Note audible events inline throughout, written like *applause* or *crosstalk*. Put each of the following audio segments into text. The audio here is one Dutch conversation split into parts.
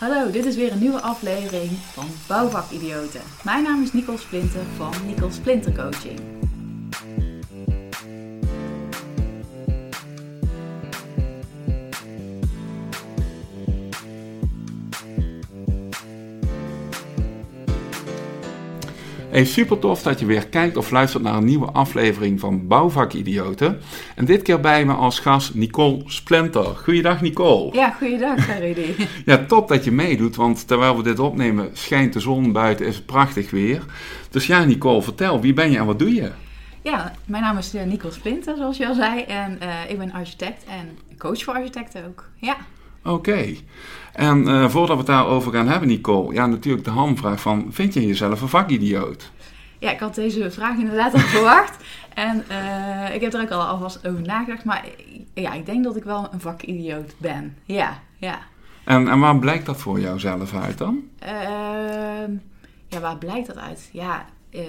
Hallo, dit is weer een nieuwe aflevering van Bouwvakidioten. Mijn naam is Nicole Splinter van Nicole Splinter Coaching. Hey, super tof dat je weer kijkt of luistert naar een nieuwe aflevering van Bouwvakidioten. En dit keer bij me als gast Nicole Splinter. Goeiedag Nicole. Ja, goeiedag *laughs* Rudy. ja, top dat je meedoet, want terwijl we dit opnemen schijnt de zon buiten, is het prachtig weer. Dus ja Nicole, vertel, wie ben je en wat doe je? Ja, mijn naam is eh, Nicole Splinter, zoals je al zei. En uh, ik ben architect en coach voor architecten ook. Ja. Oké. En uh, voordat we het daarover gaan hebben, Nicole, ja, natuurlijk de hamvraag van, vind je jezelf een vakidioot? Ja, ik had deze vraag inderdaad al verwacht. En uh, ik heb er ook al alvast over nagedacht. Maar ja, ik denk dat ik wel een vakidioot ben. Ja, ja. En, en waar blijkt dat voor jou zelf uit dan? Uh, ja, waar blijkt dat uit? Ja, uh,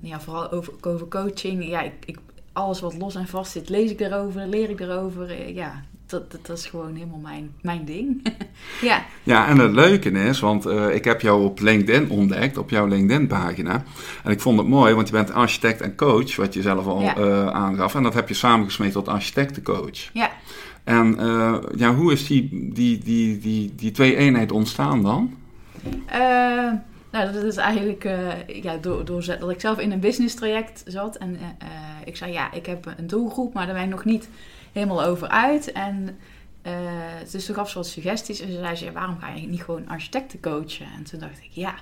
ja vooral over, over coaching. Ja, ik, ik, alles wat los en vast zit, lees ik erover, leer ik erover. ja, dat, dat, dat, is gewoon helemaal mijn, mijn ding. *laughs* ja. ja, en het leuke is, want uh, ik heb jou op LinkedIn ontdekt, op jouw LinkedIn-pagina. En ik vond het mooi, want je bent architect en coach, wat je zelf al ja. uh, aangaf. En dat heb je samengesmeed tot architectencoach. Ja. En uh, ja, hoe is die, die, die, die, die twee eenheid ontstaan dan? nou, dat is eigenlijk ja, door, door dat ik zelf in een business traject zat. En ik zei, ja, ik heb een doelgroep, maar daar ben ik nog niet helemaal over uit. En uh, dus toen gaf ze wat suggesties. En ze zei ze, waarom ga je niet gewoon architecten coachen? En toen dacht ik, ja,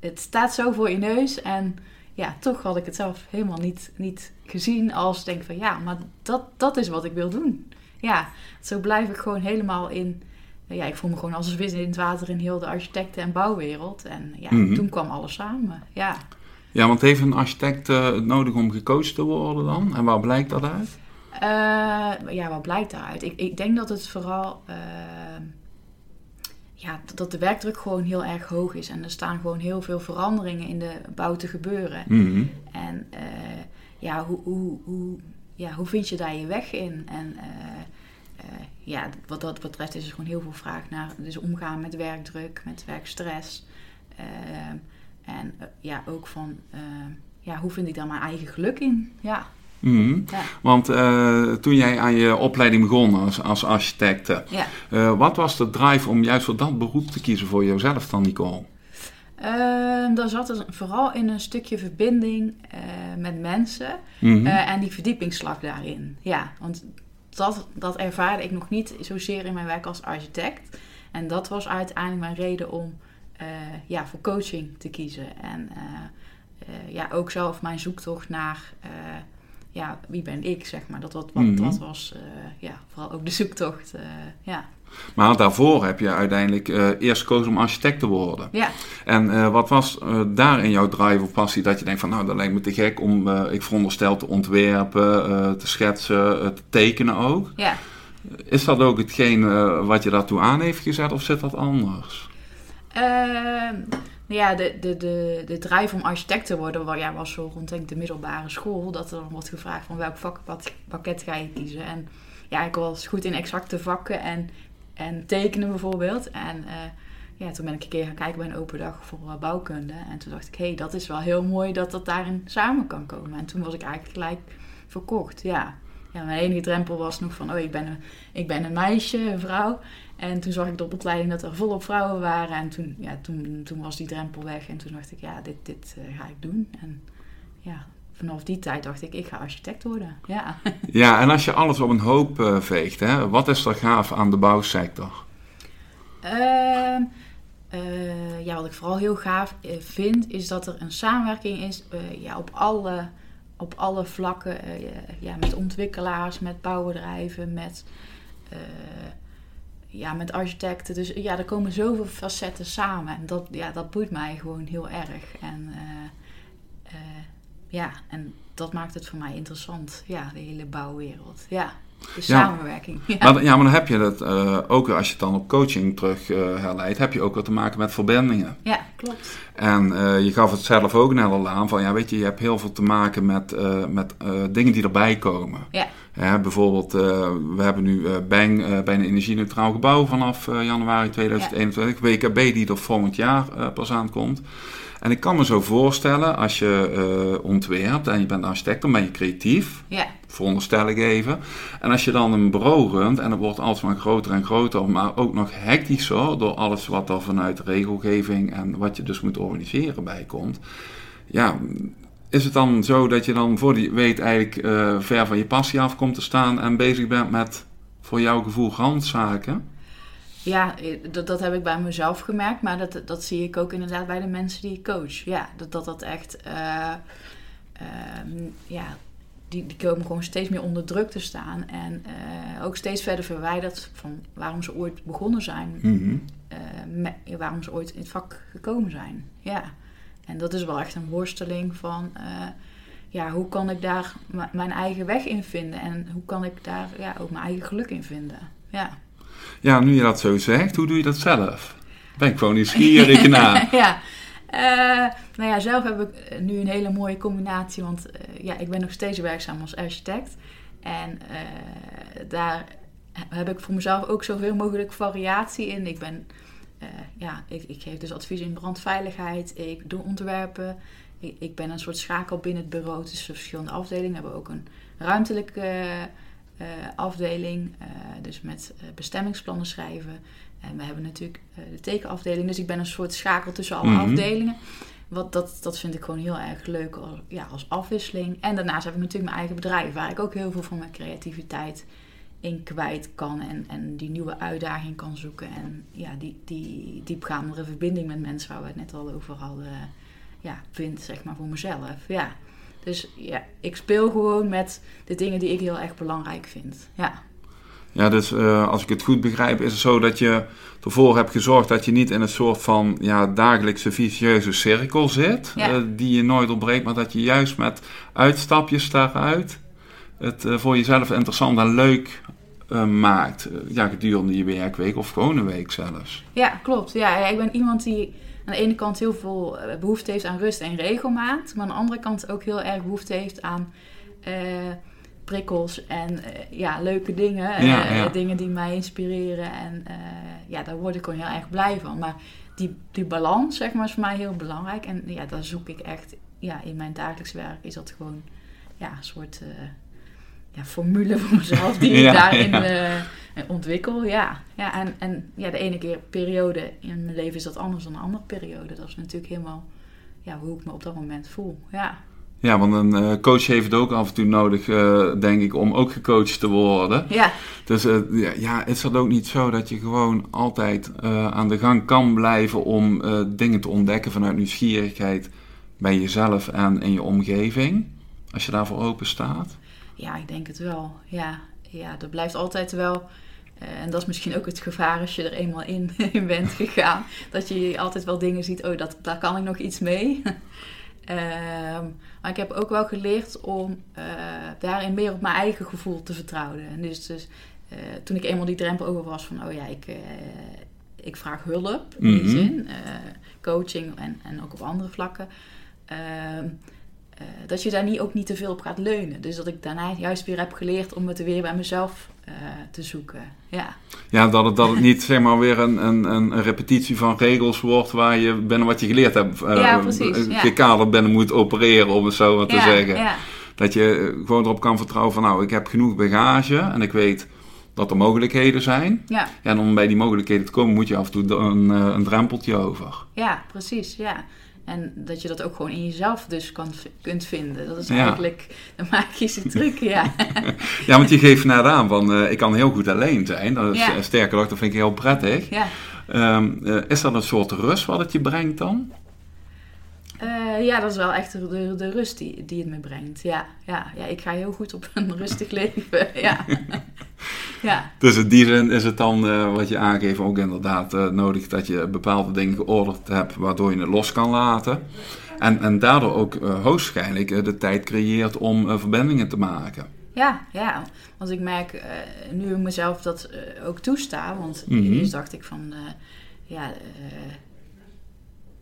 het staat zo voor je neus. En ja, toch had ik het zelf helemaal niet, niet gezien als denk van, ja, maar dat, dat is wat ik wil doen. Ja, zo blijf ik gewoon helemaal in... Ja, ik voel me gewoon als een vis in het water in heel de architecten- en bouwwereld. En ja, mm -hmm. toen kwam alles samen, ja. Ja, want heeft een architect uh, het nodig om gecoacht te worden dan? En waar blijkt dat uit? Uh, ja, wat blijkt daaruit? Ik, ik denk dat het vooral. Uh, ja, dat de werkdruk gewoon heel erg hoog is. En er staan gewoon heel veel veranderingen in de bouw te gebeuren. Mm -hmm. En uh, ja, hoe, hoe, hoe, ja, hoe vind je daar je weg in? En ja, wat dat betreft is er gewoon heel veel vraag naar. Dus omgaan met werkdruk, met werkstress. en ja, ook van. ja, hoe vind ik daar mijn eigen geluk in? Ja. Mm. Ja. Want uh, toen jij aan je opleiding begon als, als architect, ja. uh, wat was de drive om juist voor dat beroep te kiezen voor jezelf dan, Nicole? Uh, daar zat er vooral in een stukje verbinding met mensen Mhm. mm -hmm. en die verdiepingsslag daarin. Ja, want dat, dat ervaarde ik nog niet zozeer in mijn werk als architect. En dat was uiteindelijk mijn reden om ja, voor coaching te kiezen. En ja, ook zelf mijn zoektocht naar ja, wie ben ik, zeg maar. Dat, wat, wat, dat was uh, ja, vooral ook de zoektocht. Uh, ja. Maar daarvoor heb je uiteindelijk uh, eerst gekozen om architect te worden. Ja. En wat was daar in jouw drive of passie dat je denkt van... nou, dat lijkt me te gek om, ik veronderstel, te ontwerpen, te schetsen, te tekenen ook. Ja. Is dat ook hetgeen wat je daartoe aan heeft gezet of zit dat anders? Ja, de, de, de, de drive om architect te worden ja, was zo rond denk ik, de middelbare school. Dat er dan wordt gevraagd van welk vakpakket ga je kiezen. En ja, ik was goed in exacte vakken en, en tekenen bijvoorbeeld. En uh, ja, toen ben ik een keer gaan kijken bij een open dag voor uh, bouwkunde. En toen dacht ik, hé, hey, dat is wel heel mooi dat dat daarin samen kan komen. En toen was ik eigenlijk gelijk verkocht, ja. Ja, mijn enige drempel was nog van, oh, ik ben een, ik ben een meisje, een vrouw. En toen zag ik op de opleiding dat er volop vrouwen waren. En toen, ja, toen, toen was die drempel weg. En toen dacht ik, ja, dit, dit uh, ga ik doen. En ja, vanaf die tijd dacht ik, ik ga architect worden. Ja, *laughs* ja en als je alles op een hoop uh, veegt, hè, wat is er gaaf aan de bouwsector? Uh, uh, ja, wat ik vooral heel gaaf eh, vind, is dat er een samenwerking is ja, op alle op alle vlakken, uh, ja, met ontwikkelaars, met bouwbedrijven, met, uh, ja, met architecten. Dus ja, er komen zoveel facetten samen. En dat, ja, dat boeit mij gewoon heel erg. En uh, ja, en dat maakt het voor mij interessant. Ja, de hele bouwwereld. Ja, de samenwerking. Ja. Maar, ja maar dan heb je dat ook als je het dan op coaching terug herleidt, heb je ook wat te maken met verbindingen. Ja, klopt. En uh, je gaf het zelf ook net al aan van, ja weet je, je hebt heel veel te maken met, uh, met uh, dingen die erbij komen. Ja. Ja, bijvoorbeeld, we hebben nu Bang bij een energie-neutraal gebouw vanaf januari 2021. WKB die er volgend jaar pas aankomt. En ik kan me zo voorstellen, als je uh, ontwerpt en je bent architect, dan ben je creatief. Ja. Veronderstel ik even. En als je dan een bureau runt en het wordt alsmaar groter en groter, maar ook nog hectischer door alles wat er vanuit regelgeving en wat je dus moet organiseren bij komt. Ja, is het dan zo dat je dan voor die weet eigenlijk uh, ver van je passie af komt te staan en bezig bent met voor jouw gevoel randzaken? Ja, dat, dat heb ik bij mezelf gemerkt, maar dat, dat zie ik ook inderdaad bij de mensen die ik coach. Ja, dat dat, dat echt, uh, ja, die, die komen gewoon steeds meer onder druk te staan en uh, ook steeds verder verwijderd van waarom ze ooit begonnen zijn, mm waarom ze ooit in het vak gekomen zijn. Ja, en dat is wel echt een worsteling van, ja, hoe kan ik daar mijn eigen weg in vinden en hoe kan ik daar ja, ook mijn eigen geluk in vinden. Ja. Ja, nu je dat zo zegt, hoe doe je dat zelf? Ben ik gewoon nieuwsgierig *laughs* naar. ja. Uh, nou ja, zelf heb ik nu een hele mooie combinatie, want uh, ja, ik ben nog steeds werkzaam als architect. En uh, daar heb ik voor mezelf ook zoveel mogelijk variatie in. Ik ben, ja, ik, ik, geef dus advies in brandveiligheid, ik doe ontwerpen. Ik, ik ben een soort schakel binnen het bureau tussen verschillende afdelingen. We hebben ook een ruimtelijke afdeling, uh, dus met uh, bestemmingsplannen schrijven. En we hebben natuurlijk de tekenafdeling, dus ik ben een soort schakel tussen alle mm -hmm. afdelingen. Wat, dat, dat vind ik gewoon heel erg leuk als, ja, als afwisseling. En daarnaast heb ik natuurlijk mijn eigen bedrijf, waar ik ook heel veel van mijn creativiteit in kwijt kan. En, en die nieuwe uitdaging kan zoeken. En ja, die, die diepgaandere verbinding met mensen waar we het net al over hadden, ja, vind zeg maar voor mezelf. Ja. Dus ja, ik speel gewoon met de dingen die ik heel erg belangrijk vind. Ja. Ja, dus uh, als ik het goed begrijp, is het zo dat je ervoor hebt gezorgd dat je niet in een soort van ja, dagelijkse vicieuze cirkel zit, ja. uh, die je nooit opbreekt, maar dat je juist met uitstapjes daaruit het uh, voor jezelf interessant en leuk maakt. ja, gedurende je werkweek of gewoon een week zelfs. Ja, klopt. Ja, ik ben iemand die aan de ene kant heel veel behoefte heeft aan rust en regelmaat, maar aan de andere kant ook heel erg behoefte heeft aan uh, prikkels en uh, ja, leuke dingen. Ja, ja. Dingen die mij inspireren. En ja, daar word ik gewoon heel erg blij van. Maar die, die balans, zeg maar, is voor mij heel belangrijk. En ja, daar zoek ik echt, ja, in mijn dagelijks werk is dat gewoon, ja, een soort ja, formule voor mezelf die *laughs* ik daarin ontwikkel. Ja, ja en, en ja, de ene keer periode in mijn leven is dat anders dan een andere periode. Dat is natuurlijk helemaal ja, hoe ik me op dat moment voel. Ja. Ja, want een uh, coach heeft het ook af en toe nodig, uh, denk ik, om ook gecoacht te worden. Ja. Dus uh, ja, is dat ook niet zo dat je gewoon altijd aan de gang kan blijven om dingen te ontdekken vanuit nieuwsgierigheid bij jezelf en in je omgeving? Als je daarvoor open staat? Ja, ik denk het wel. Ja, ja dat blijft altijd wel. en dat is misschien ook het gevaar als je er eenmaal in, *laughs* in bent gegaan. Dat je altijd wel dingen ziet, oh, dat, daar kan ik nog iets mee. Um, *laughs* maar ik heb ook wel geleerd om uh, daarin meer op mijn eigen gevoel te vertrouwen. En dus, dus uh, toen ik eenmaal die drempel over was van, oh ja, ik, ik vraag hulp in die mm -hmm. zin, coaching en, en ook op andere vlakken. Ehm, dat je daar niet, ook niet te veel op gaat leunen. Dus dat ik daarna juist weer heb geleerd om het weer bij mezelf te zoeken. Ja, ja dat, het, dat het niet zeg maar weer een, een, een repetitie van regels wordt waar je binnen wat je geleerd hebt, uh, ja, precies, ja. gekaderd binnen moet opereren, om het zo maar te ja, zeggen. Ja. Dat je gewoon erop kan vertrouwen van nou, ik heb genoeg bagage en ik weet dat er mogelijkheden zijn. Ja en om bij die mogelijkheden te komen moet je af en toe een, een drempeltje over. Ja, precies. Ja. En dat je dat ook gewoon in jezelf dus kan, kunt vinden. Dat is eigenlijk de magische truc, ja. *laughs* ja, want je geeft net aan van, uh, ik kan heel goed alleen zijn. Dat is, ja. Sterker nog, dat vind ik heel prettig. Ja. Um, uh, is dat een soort rust wat het je brengt dan? Uh, ja, dat is wel echt de, de rust die, die het me brengt. Ja, ja, ja, ik ga heel goed op een *laughs* rustig leven. Ja. *laughs* ja. Dus in die zin is het dan, uh, wat je aangeeft, ook inderdaad uh, nodig dat je bepaalde dingen georderd hebt waardoor je het los kan laten. En, en daardoor ook hoogstwaarschijnlijk de tijd creëert om verbindingen te maken. Ja, ja, want ik merk nu ik mezelf dat ook toesta. Want mm -hmm. eerst dacht ik van, ja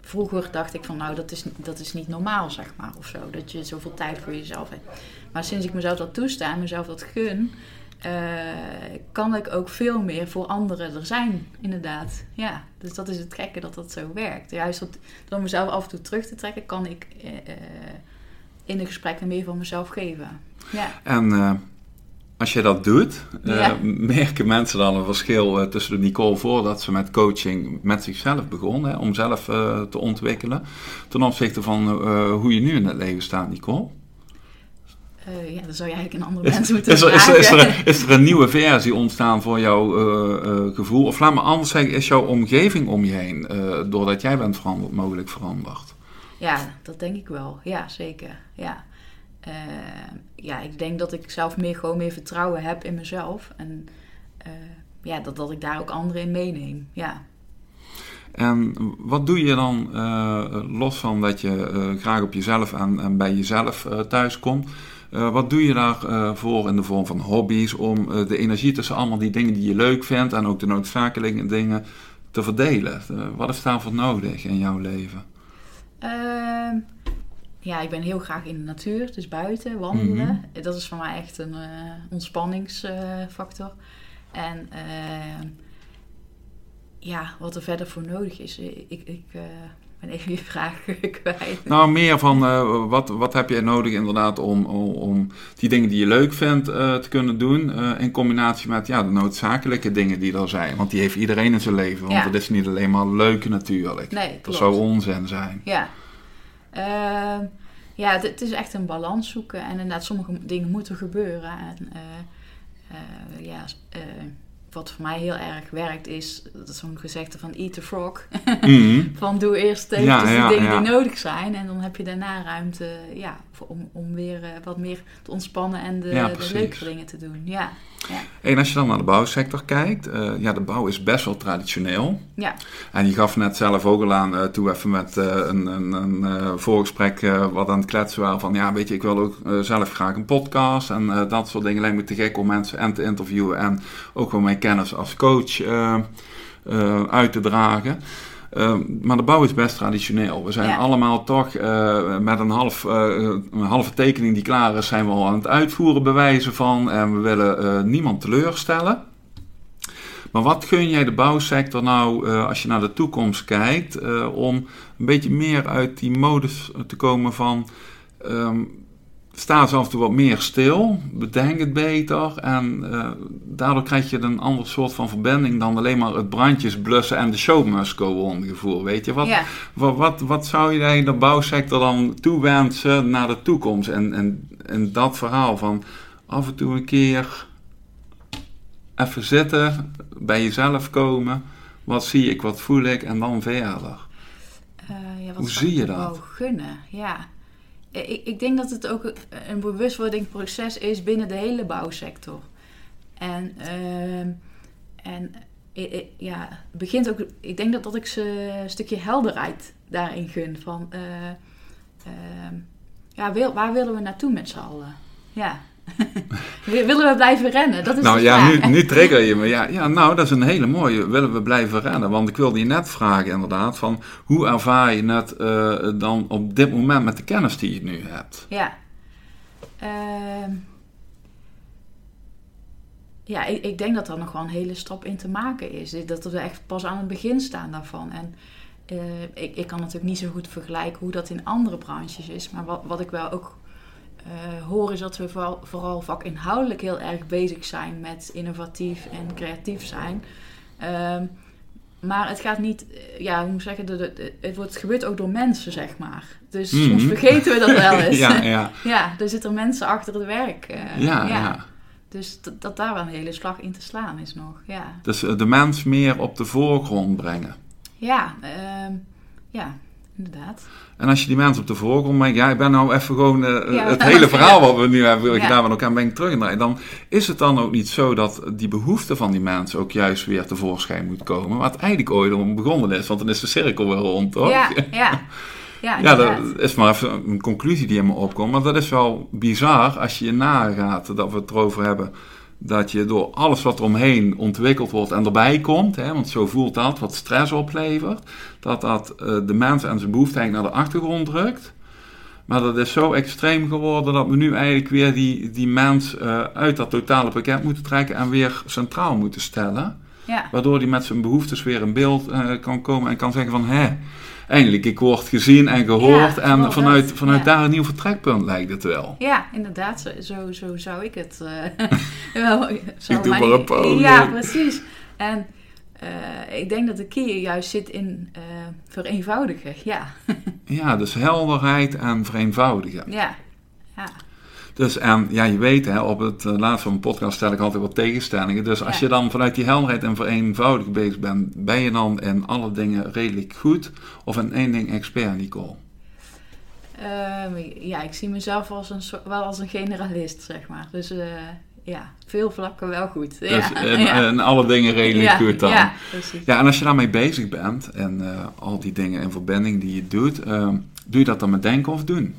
vroeger dacht ik van nou, dat is, dat is niet normaal, zeg maar, of zo. Dat je zoveel tijd voor jezelf hebt. Maar sinds ik mezelf dat toesta en mezelf dat gun, kan ik ook veel meer voor anderen er zijn, inderdaad. Ja, dus dat is het gekke dat dat zo werkt. Juist door, door mezelf af en toe terug te trekken, kan ik in de gesprekken meer van mezelf geven. Ja. En als je dat doet, eh, merken mensen dan een verschil uh, tussen de Nicole voordat ze met coaching met zichzelf begon, hè, om zelf te ontwikkelen, ten opzichte van hoe je nu in het leven staat, Nicole? Ja, dan zou je eigenlijk een andere mensen moeten is er, is, er, is een nieuwe versie ontstaan voor jouw gevoel? Of laat me anders zeggen, is jouw omgeving om je heen, doordat jij bent veranderd, mogelijk veranderd? Ja, dat denk ik wel. Ja, zeker. Ja. Ja, ik denk dat ik zelf meer, gewoon meer vertrouwen heb in mezelf. En ja, dat, dat ik daar ook anderen in meeneem. Ja. En wat doe je dan, los van dat je graag op jezelf en, en bij jezelf thuis komt, wat doe je daarvoor voor in de vorm van hobby's om de energie tussen allemaal die dingen die je leuk vindt en ook de noodzakelijke dingen te verdelen? wat is daarvoor nodig in jouw leven? Ehm, ja, ik ben heel graag in de natuur, dus buiten, wandelen. Mhm. Dat is voor mij echt een ontspanningsfactor. en uh, ja, wat er verder voor nodig is, ik, ik uh, ben even je vraag *laughs* kwijt. Nou, meer van wat, wat heb je nodig inderdaad om, om, om die dingen die je leuk vindt te kunnen doen, in combinatie met ja, de noodzakelijke dingen die er zijn. Want die heeft iedereen in zijn leven, want het is niet alleen maar leuk natuurlijk. Nee, Dat zou onzin zijn. Ja. Ehm, ja, het, is echt een balans zoeken. En inderdaad, sommige dingen moeten gebeuren. En ja, wat voor mij heel erg werkt, is zo'n gezegde van eat the frog. Mhm. *laughs* van doe eerst eventjes ja, de dingen die nodig zijn. En dan heb je daarna ruimte ja, om, om weer wat meer te ontspannen en de, de leuke dingen te doen. Ja. Ja. En als je dan naar de bouwsector kijkt, uh, ja, de bouw is best wel traditioneel. Ja. En je gaf net zelf ook al aan, uh, toen even met een, een, een voorgesprek wat aan het kletsen waren van, ja, weet je, ik wil ook zelf graag een podcast en dat soort dingen. Lijkt me te gek om mensen en te interviewen en ook gewoon mijn kennis als coach uit te dragen. Ehm, maar de bouw is best traditioneel. We zijn allemaal toch uh, met een, half, uh, een halve tekening die klaar is, zijn we al aan het uitvoeren bewijzen van. En we willen niemand teleurstellen. Maar wat gun jij de bouwsector nou, als je naar de toekomst kijkt, om een beetje meer uit die modus te komen van. Um, sta ze af en toe wat meer stil, bedenk het beter en uh, daardoor krijg je een ander soort van verbinding dan alleen maar het brandjes blussen en de show must go on gevoel, weet je. Wat, wat, wat, wat, zou je de bouwsector dan toewensen naar de toekomst en, en, en dat verhaal van af en toe een keer even zitten, bij jezelf komen, wat zie ik, wat voel ik en dan verder. Uh, ja, Hoe zie je dat? gunnen, ja ik, ik, denk dat het ook een bewustwordingsproces is binnen de hele bouwsector. En, uh, en ja, het begint ook. Ik denk dat, dat ik ze een stukje helderheid daarin gun. Van uh, uh, ja, waar willen we naartoe met z'n allen? Ja. *laughs* willen we blijven rennen? Dat is nou ja, nu, nu trigger je me. Ja, ja, nou, dat is een hele mooie. Willen we blijven rennen? Want ik wilde je net vragen, inderdaad, van hoe ervaar je het uh, dan op dit moment met de kennis die je nu hebt? Ja. Uh, ja, ik, ik, denk dat er nog wel een hele stap in te maken is. Dat we echt pas aan het begin staan daarvan. En uh, ik, ik kan natuurlijk niet zo goed vergelijken hoe dat in andere branches is. Maar wat, wat ik wel ook uh, hoor is dat we vooral, vooral vakinhoudelijk heel erg bezig zijn met innovatief en creatief zijn. Um, maar het gaat niet, eh, ja, hoe moet ik zeggen, de, de, het, wordt, gebeurt ook door mensen, zeg maar. Dus mm -hmm. soms vergeten we dat wel *laughs* eens. ja, ja. *laughs* ja, er zitten mensen achter het werk. Uh, ja, ja, Dus dat daar wel een hele slag in te slaan is nog, ja. Dus de mens meer op de voorgrond brengen. Ja, uh, ja, inderdaad. En als je die mensen op de voorgrond brengt, ja, ik ben nou even gewoon uh, het hele verhaal wat we nu hebben ja. gedaan met elkaar, ben ik terug Dan is het dan ook niet zo dat die behoefte van die mensen ook juist weer tevoorschijn moet komen, wat eigenlijk ooit om begonnen is, want dan is de cirkel weer rond, toch? Ja, *laughs* ja. Ja, ja, dat is maar even een conclusie die in me opkomt. Maar dat is wel bizar als je je nagaat dat we het erover hebben dat je door alles wat er omheen ontwikkeld wordt en erbij komt, hè, want zo voelt dat, wat stress oplevert, dat dat uh, de mens en zijn behoefte naar de achtergrond drukt. Maar dat is zo extreem geworden dat we nu eigenlijk weer die, die mens uh, uit dat totale pakket moeten trekken en weer centraal moeten stellen. Ja. Waardoor die met zijn behoeftes weer in beeld uh, kan komen en kan zeggen van hé, eindelijk, ik word gezien en gehoord. Ja, en vanuit, dat, vanuit ja. daar een nieuw vertrekpunt lijkt het wel. Ja, inderdaad. Zo, zo, zo zou ik het uh, *laughs* wel... *laughs* Ik doe maar een poging. Ja, precies. En eh, ik denk dat de key juist zit in eh, vereenvoudigen. Ja, *laughs* Ja, dus helderheid en vereenvoudigen. ja, ja. Dus en ja, je weet, hè, op het uh, laatste van mijn podcast stel ik altijd wat tegenstellingen. Dus als Ja. je dan vanuit die helderheid en vereenvoudigen bezig bent, ben je dan in alle dingen redelijk goed of in één ding expert, Nicole? Ehm, ja, ik zie mezelf als een, wel als een generalist, zeg maar. Dus eh, ja, veel vlakken wel goed. Dus ja, in alle dingen redelijk ja, goed dan. Ja, precies. Ja, en als je daarmee bezig bent en eh, al die dingen in verbinding die je doet, eh, doe je dat dan met denken of doen?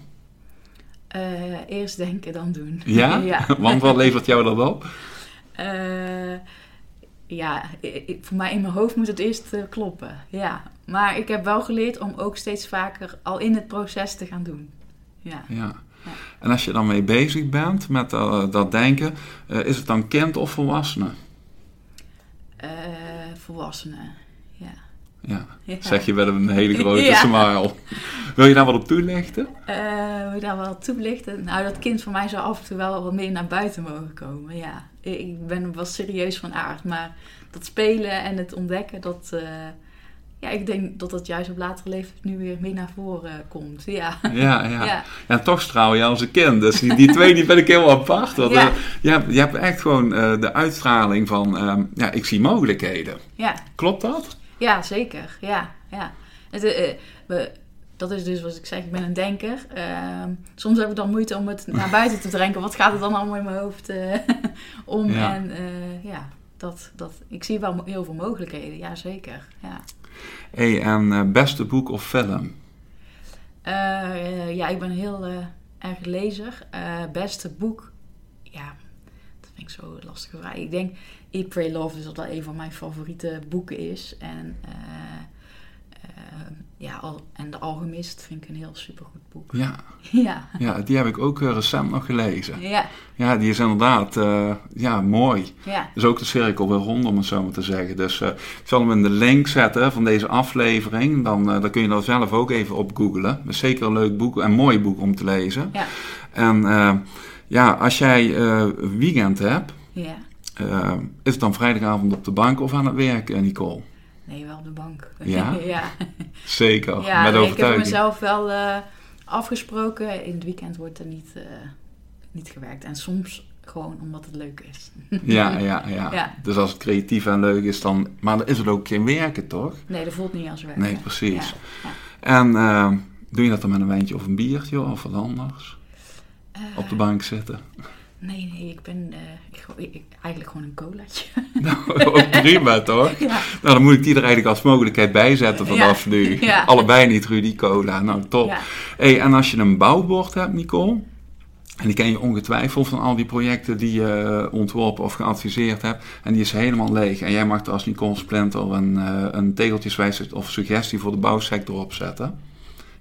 Eh, eerst denken, dan doen. Ja? *laughs* ja. *laughs* Want wat levert jou dat op? *laughs* Eh, ja, voor mij in mijn hoofd moet het eerst eh, kloppen. Ja, maar ik heb wel geleerd om ook steeds vaker al in het proces te gaan doen. Ja, Ja. En als je dan mee bezig bent met dat denken, is het dan kind of volwassene? Eh, volwassenen. Ja. Ja. Ja. Zeg je met een hele grote *laughs* Ja. smile. Wil je daar wat op toelichten? Eh, wil je daar wel toelichten? Nou, dat kind van mij zou af en toe wel wat meer naar buiten mogen komen. Ja, ik ben wel serieus van aard, maar dat spelen en het ontdekken, dat, eh, ja, ik denk dat dat juist op latere leeftijd nu weer meer naar voren komt. Ja. Ja, ja. *laughs* Ja. En toch straal je als een kind. Dus die, die twee die vind ik heel apart. Want, Ja. eh, je, hebt, je hebt echt gewoon de uitstraling van, ehm, ja, ik zie mogelijkheden. ja, Klopt dat? Ja, zeker. Ja, ja. Het, eh, we, dat is dus wat ik zeg, ik ben een denker. Ehm, soms heb ik dan moeite om het naar buiten te drinken. Wat gaat er dan allemaal in mijn hoofd eh, om? Ja. En eh, ja, dat, dat, ik zie wel heel veel mogelijkheden. Ja, zeker. Ja, hey, en eh, beste boek of film? Eh, ja ik ben heel eh, erg lezer. Eh, beste boek, vind ik zo lastige vraag. Ik denk Eat, Pray, Love is dat wel een van mijn favoriete boeken is. En, eh, eh, ja, al, en De Alchemist vind ik een heel supergoed boek. Ja, *laughs* Ja, ja die heb ik ook eh, recent nog gelezen. ja, Ja, die is inderdaad ja, mooi. ja. Dus ook de cirkel weer rond, om het zo maar te zeggen. Dus ik zal hem in de link zetten van deze aflevering. Dan, dan kun je dat zelf ook even op googlen. Het is zeker een leuk boek en mooi boek om te lezen. Ja. En ja, als jij eh, weekend hebt, eh, is het dan vrijdagavond op de bank of aan het werk, eh, Nicole? Nee, wel op de bank. *laughs* Ja? ja. Zeker, ja met nee, ik heb overtuiging. mezelf wel afgesproken. In het weekend wordt er niet, niet gewerkt. En soms gewoon omdat het leuk is. *laughs* Ja, ja, ja, Ja. Dus als het creatief en leuk is, dan... Maar dan is het ook geen werken, toch? Nee, dat voelt niet als werk. Nee, precies. En doe je dat dan met een wijntje of een biertje of wat anders? Eh, Op de bank zitten? Nee, nee, ik ben eh, ik, ik- eigenlijk gewoon een colaatje. *laughs* Nou, ook prima *laughs* toch? ja. Nou, dan moet ik die er eigenlijk als mogelijkheid bij zetten vanaf Ja. nu. *laughs* Ja. Allebei niet Rudy Cola. Nou, top. Hey, en als je een bouwbord hebt, Nicole, en die ken je ongetwijfeld van al die projecten die je eh, ontworpen of geadviseerd hebt, en die is helemaal leeg. En jij mag er als Nicole Splinter een, een tegeltjeswijze of suggestie voor de bouwsector opzetten.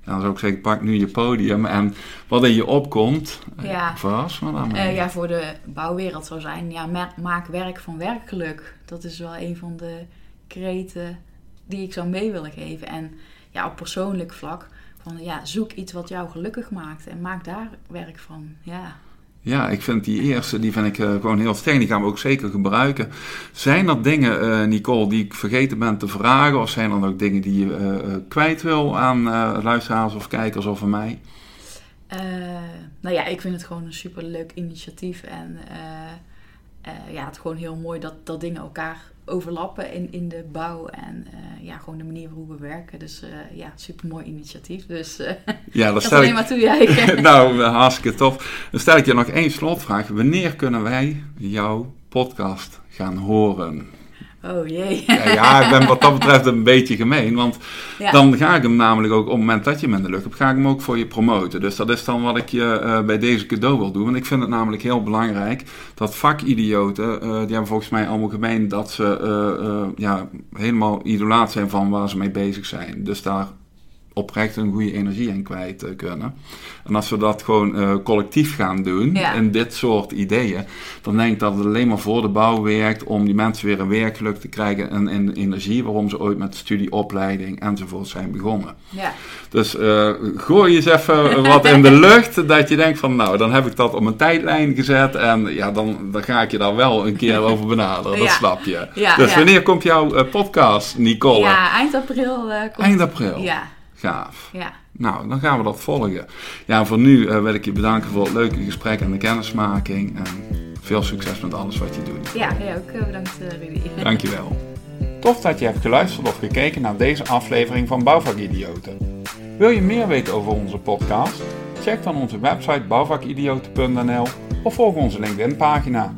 Dan zou ik zeggen, pak nu je podium en wat in je opkomt, eh, Ja. verras me dan. Eh, ja, voor de bouwwereld zou zijn, ja, ma- maak werk van werkgeluk. Dat is wel een van de kreten die ik zou mee willen geven. En ja, op persoonlijk vlak, van ja, zoek iets wat jou gelukkig maakt en maak daar werk van. Ja. Ja, ik vind die eerste, die vind ik eh, gewoon heel sterk. Die gaan we ook zeker gebruiken. Zijn er dingen, eh, Nicole, die ik vergeten ben te vragen? Of zijn er ook dingen die je eh, kwijt wil aan luisteraars of kijkers of aan mij? Nou ja, ik vind het gewoon een superleuk initiatief. En eh, ja, het is gewoon heel mooi dat, dat dingen elkaar overlappen in, in de bouw. En eh, ja, gewoon de manier waarop we werken. Dus eh, ja, super mooi initiatief. Dus eh Ja, *laughs* dat stel alleen ik... maar toejuichen. *laughs* nou, hartstikke tof. Dan stel ik je nog één slotvraag. Wanneer kunnen wij jouw podcast gaan horen? Oh jee. Ja, ja, ik ben wat dat betreft een beetje gemeen, want Ja. dan ga ik hem namelijk ook, op het moment dat je hem in de lucht hebt, ga ik hem ook voor je promoten. Dus dat is dan wat ik je eh, bij deze cadeau wil doen. Want ik vind het namelijk heel belangrijk dat vakidioten, eh, die hebben volgens mij allemaal gemeen dat ze eh, ja, helemaal idolaat zijn van waar ze mee bezig zijn. Dus daar oprecht een goede energie in kwijt uh, kunnen. En als we dat gewoon uh, collectief gaan doen, ja. in dit soort ideeën, dan denk ik dat het alleen maar voor de bouw werkt om die mensen weer een werkgeluk te krijgen en, en energie waarom ze ooit met studie, opleiding enzovoort zijn begonnen. Ja. Dus uh, gooi eens even *laughs* wat in de lucht, dat je denkt van nou, dan heb ik dat op mijn tijdlijn gezet en ja, dan, dan ga ik je daar wel een keer *laughs* over benaderen, dat snap je. Dus wanneer komt jouw podcast, Nicole? Ja, eind april. komt... Eind april? Ja. Gaaf. Ja. Nou, dan gaan we dat volgen. Ja, voor nu uh, wil ik je bedanken voor het leuke gesprek en de kennismaking. En veel succes met alles wat je doet. Ja, jij ook bedankt Rudy. *laughs* Dankjewel. Tof dat je hebt geluisterd of gekeken naar deze aflevering van Bouwvakidioten. Wil je meer weten over onze podcast? Check dan onze website bouwvakidioten.nl of volg onze LinkedIn pagina.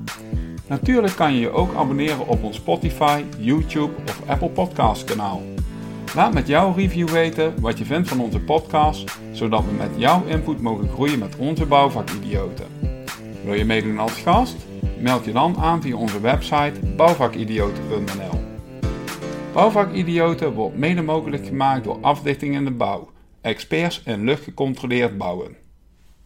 Natuurlijk kan je je ook abonneren op ons Spotify, YouTube of Apple Podcast kanaal. Laat met jouw review weten wat je vindt van onze podcast, zodat we met jouw input mogen groeien met onze bouwvakidioten. Wil je meedoen als gast? Meld je dan aan via onze website bouwvakidioten.nl. Bouwvakidioten wordt mede mogelijk gemaakt door Afdichting in de Bouw, experts in luchtgecontroleerd bouwen.